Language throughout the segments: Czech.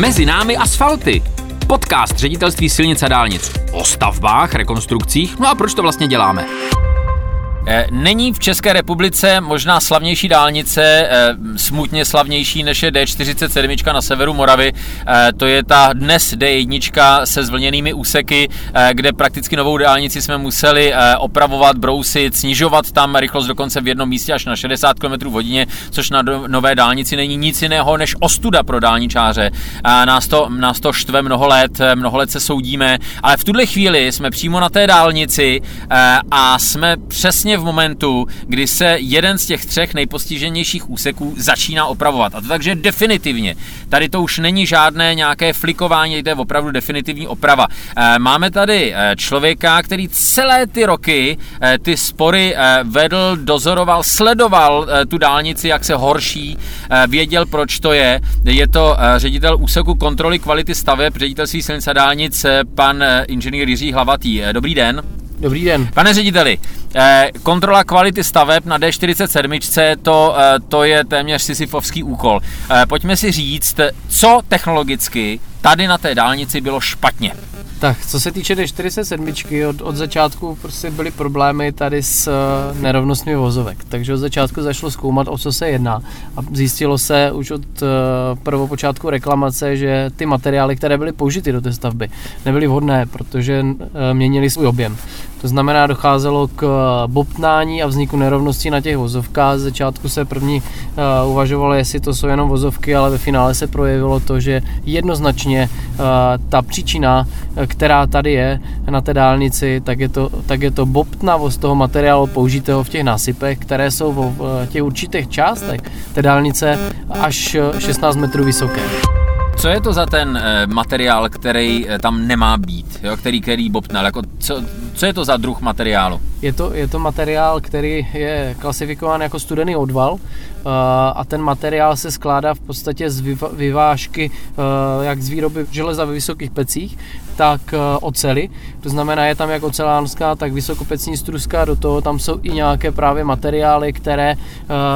Mezi námi asfalty. Podcast ředitelství silnic a dálnic. O stavbách, rekonstrukcích. No a proč to vlastně děláme? Eh, není v České republice možná slavnější dálnice, eh, smutně slavnější než je D47 na severu Moravy. Eh, to je ta dnes D1 se zvlněnými úseky, kde prakticky novou dálnici jsme museli opravovat, brousit, snižovat tam rychlost dokonce v jednom místě až na 60 km v hodině, což na nové dálnici není nic jiného než ostuda pro dálničáře. Nás to, nás to štve mnoho let, mnoho let se soudíme, ale v tuhle chvíli jsme přímo na té dálnici a jsme přesně v momentu, kdy se jeden z těch třech nejpostiženějších úseků začíná opravovat. A to takže definitivně. Tady to už není žádné nějaké flikování, je opravdu definitivní oprava. Eh, máme tady eh, člověka, který celé ty roky eh, ty spory vedl, dozoroval, sledoval tu dálnici, jak se horší, věděl, proč to je. Je to ředitel úseku kontroly kvality staveb, ředitelství silnic a dálnic, pan inženýr Jiří Hlavatý. Dobrý den. Dobrý den. Pane řediteli, eh, kontrola kvality staveb na D47, to, eh, to je téměř sisyfovský úkol. Eh, pojďme si říct, co technologicky tady na té dálnici bylo špatně. Tak, co se týče D47, od, od začátku prostě byly problémy tady s nerovnostmi vozovek, takže od začátku zašlo zkoumat, o co se jedná a zjistilo se už od prvopočátku reklamace, že ty materiály, které byly použity do té stavby, nebyly vhodné, protože měnili svůj objem. To znamená, docházelo k bobtnání a vzniku nerovností na těch vozovkách. Z začátku se první uh, uvažovalo, jestli to jsou jenom vozovky, ale ve finále se projevilo to, že jednoznačně uh, ta příčina, která tady je na té dálnici, tak je to, tak je to bobtnavost toho materiálu použitého v těch násypech, které jsou v těch určitých částech té dálnice až 16 metrů vysoké. Co je to za ten materiál, který tam nemá být, jo? který, který bobtnal? Jako co, co je to za druh materiálu? Je to, je to materiál, který je klasifikován jako studený odval eh, a ten materiál se skládá v podstatě z vyvážky jak z výroby železa ve vysokých pecích, tak ocely. To znamená, je tam jak ocelánská, tak vysokopecní struska, do toho tam jsou i nějaké právě materiály, které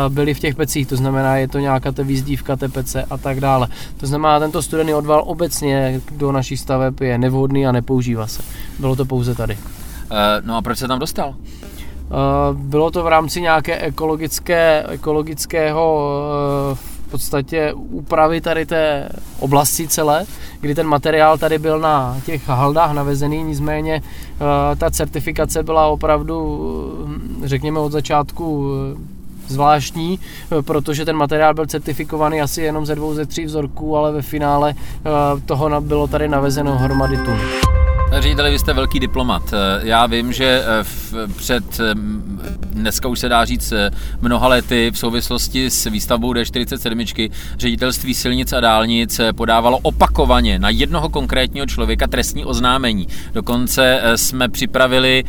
byly v těch pecích, to znamená, je to nějaká ta výzdívka té pece a tak dále. To znamená, tento studený odval obecně do našich staveb je nevhodný a nepoužívá se. Bylo to pouze tady. Eh, no a proč se tam dostal? Eh, bylo to v rámci nějaké ekologické, ekologického eh, v podstatě úpravy tady té oblasti celé, kdy ten materiál tady byl na těch haldách navezený, nicméně ta certifikace byla opravdu, řekněme od začátku zvláštní, protože ten materiál byl certifikovaný asi jenom ze dvou, ze tří vzorků, ale ve finále toho bylo tady navezeno hromady tun. Řediteli, vy jste velký diplomat. Eh, já vím, že eh, v, před, eh, dneska už se dá říct, mnoha lety v souvislosti s výstavbou D47 ředitelství silnic a dálnic podávalo opakovaně na jednoho konkrétního člověka trestní oznámení. Dokonce jsme připravili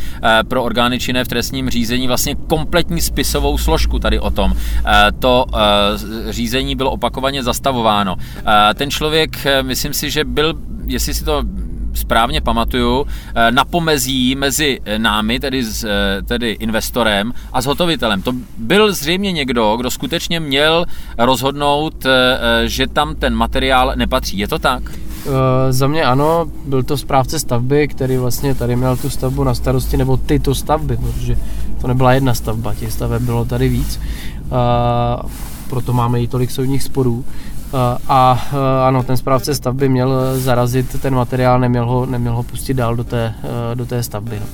pro orgány činné v trestním řízení vlastně kompletní spisovou složku tady o tom. To řízení bylo opakovaně zastavováno. Ten člověk, myslím si, že byl, jestli si to správně pamatuju, eh, na pomezí mezi eh, námi, tedy, s, eh, tedy investorem a zhotovitelem. To byl zřejmě někdo, kdo skutečně měl rozhodnout, že tam ten materiál nepatří. Je to tak? Uh, za mě ano, byl to správce stavby, který vlastně tady měl tu stavbu na starosti, nebo tyto stavby, protože to nebyla jedna stavba, těch staveb bylo tady víc. Uh, proto máme i tolik soudních sporů. Eh, a eh, ano, ten správce stavby měl zarazit ten materiál, neměl ho, neměl ho pustit dál do té, eh, do té stavby. No.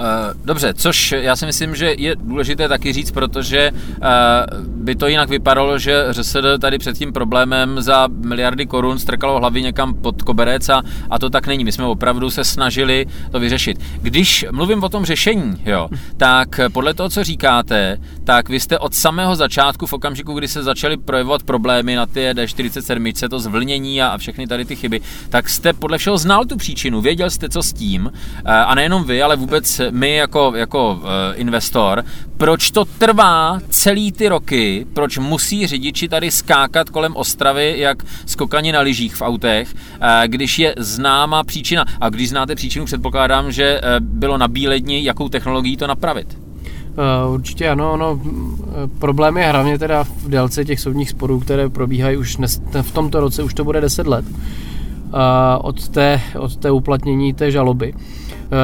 Eh, dobře, což já si myslím, že je důležité taky říct, protože eh, by to jinak vypadalo, že ŘSD tady před tím problémem za miliardy korun strkalo hlavy někam pod koberec a, a to tak není. My jsme opravdu se snažili to vyřešit. Když mluvím o tom řešení, jo, tak podle toho, co říkáte, tak vy jste od samého začátku, v okamžiku, kdy se začaly projevovat problémy na ty D47, to zvlnění a, a všechny tady ty chyby, tak jste podle všeho znal tu příčinu, věděl jste, co s tím, eh, a nejenom vy, ale vůbec my jako, jako uh, investor, proč to trvá celý ty roky, proč musí řidiči tady skákat kolem Ostravy jak skokani na lyžích v autech, uh, když je známa příčina. A když znáte příčinu, předpokládám, že uh, bylo na bíledni, jakou technologií to napravit. určitě ano, no, problém je hlavně teda v délce těch soudních sporů, které probíhají už dnes, v tomto roce, už to bude 10 let od té, od té uplatnění té žaloby.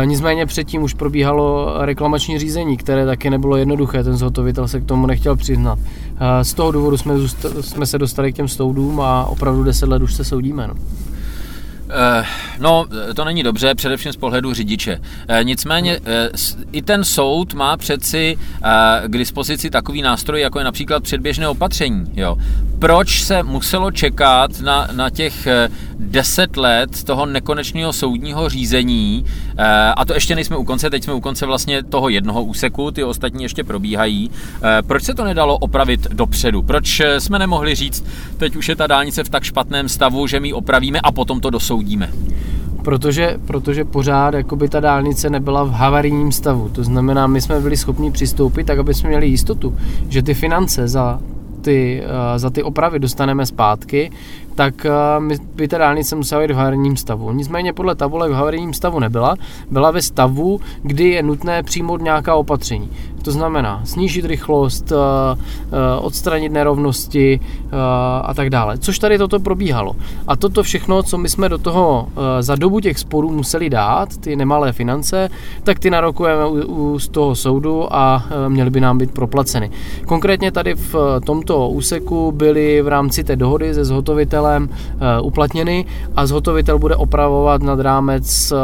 Nicméně předtím už probíhalo reklamační řízení, které taky nebylo jednoduché, ten zhotovitel se k tomu nechtěl přiznat. Z toho důvodu jsme, jsme se dostali k těm soudům a opravdu 10 let už se soudíme. No. Eh, no, to není dobře, především z pohledu řidiče. Eh, nicméně eh, i ten soud má přeci k dispozici takový nástroj, jako je například předběžné opatření. Jo. Proč se muselo čekat na, na těch deset let toho nekonečného soudního řízení, a to ještě nejsme u konce, teď jsme u konce vlastně toho jednoho úseku, ty ostatní ještě probíhají. Proč se to nedalo opravit dopředu? Proč jsme nemohli říct, teď už je ta dálnice v tak špatném stavu, že my ji opravíme a potom to dosoudíme? soudíme? Protože, protože pořád jakoby ta dálnice nebyla v havarijním stavu. To znamená, my jsme byli schopni přistoupit tak, aby jsme měli jistotu, že ty finance za ty, eh, za ty opravy dostaneme zpátky, tak eh, by ta dálnice musela být v havarijním stavu. Nicméně podle tabulek v havarijním stavu nebyla, byla ve stavu, kdy je nutné přijmout nějaká opatření. To znamená snížit rychlost, eh, eh, odstranit nerovnosti a tak dále. Což tady toto probíhalo. A toto všechno, co my jsme do toho za dobu těch sporů museli dát, ty nemalé finance, tak ty narokujeme z toho soudu a měly by nám být proplaceny. Konkrétně tady v tomto úseku byly v rámci té dohody se zhotovitelem eh, uplatněny a zhotovitel bude opravovat nad rámec eh,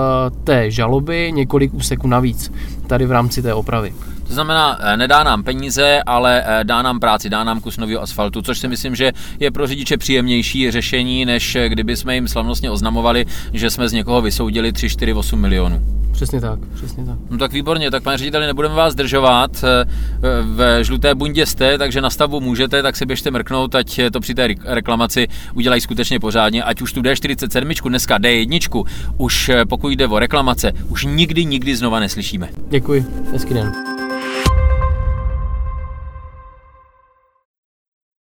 té žaloby několik úseků navíc, tady v rámci té opravy. To znamená, eh, nedá nám peníze, ale dá nám práci, dá nám kus nového asfaltu, což si myslím, že je pro řidiče příjemnější řešení, než kdyby jsme jim slavnostně oznamovali, že jsme z někoho vysoudili 3, 4, 8 milionů. Přesně tak, přesně tak. No tak výborně, tak pane řediteli, nebudeme vás zdržovat. Eh, v žluté bundě jste, takže na stavbu můžete, tak si běžte mrknout, ať to při té reklamaci udělají skutečně pořádně, ať už tu D47, dneska D1, už eh, pokud jde o reklamace, už nikdy, nikdy znova neslyšíme. Děkuji, hezký den.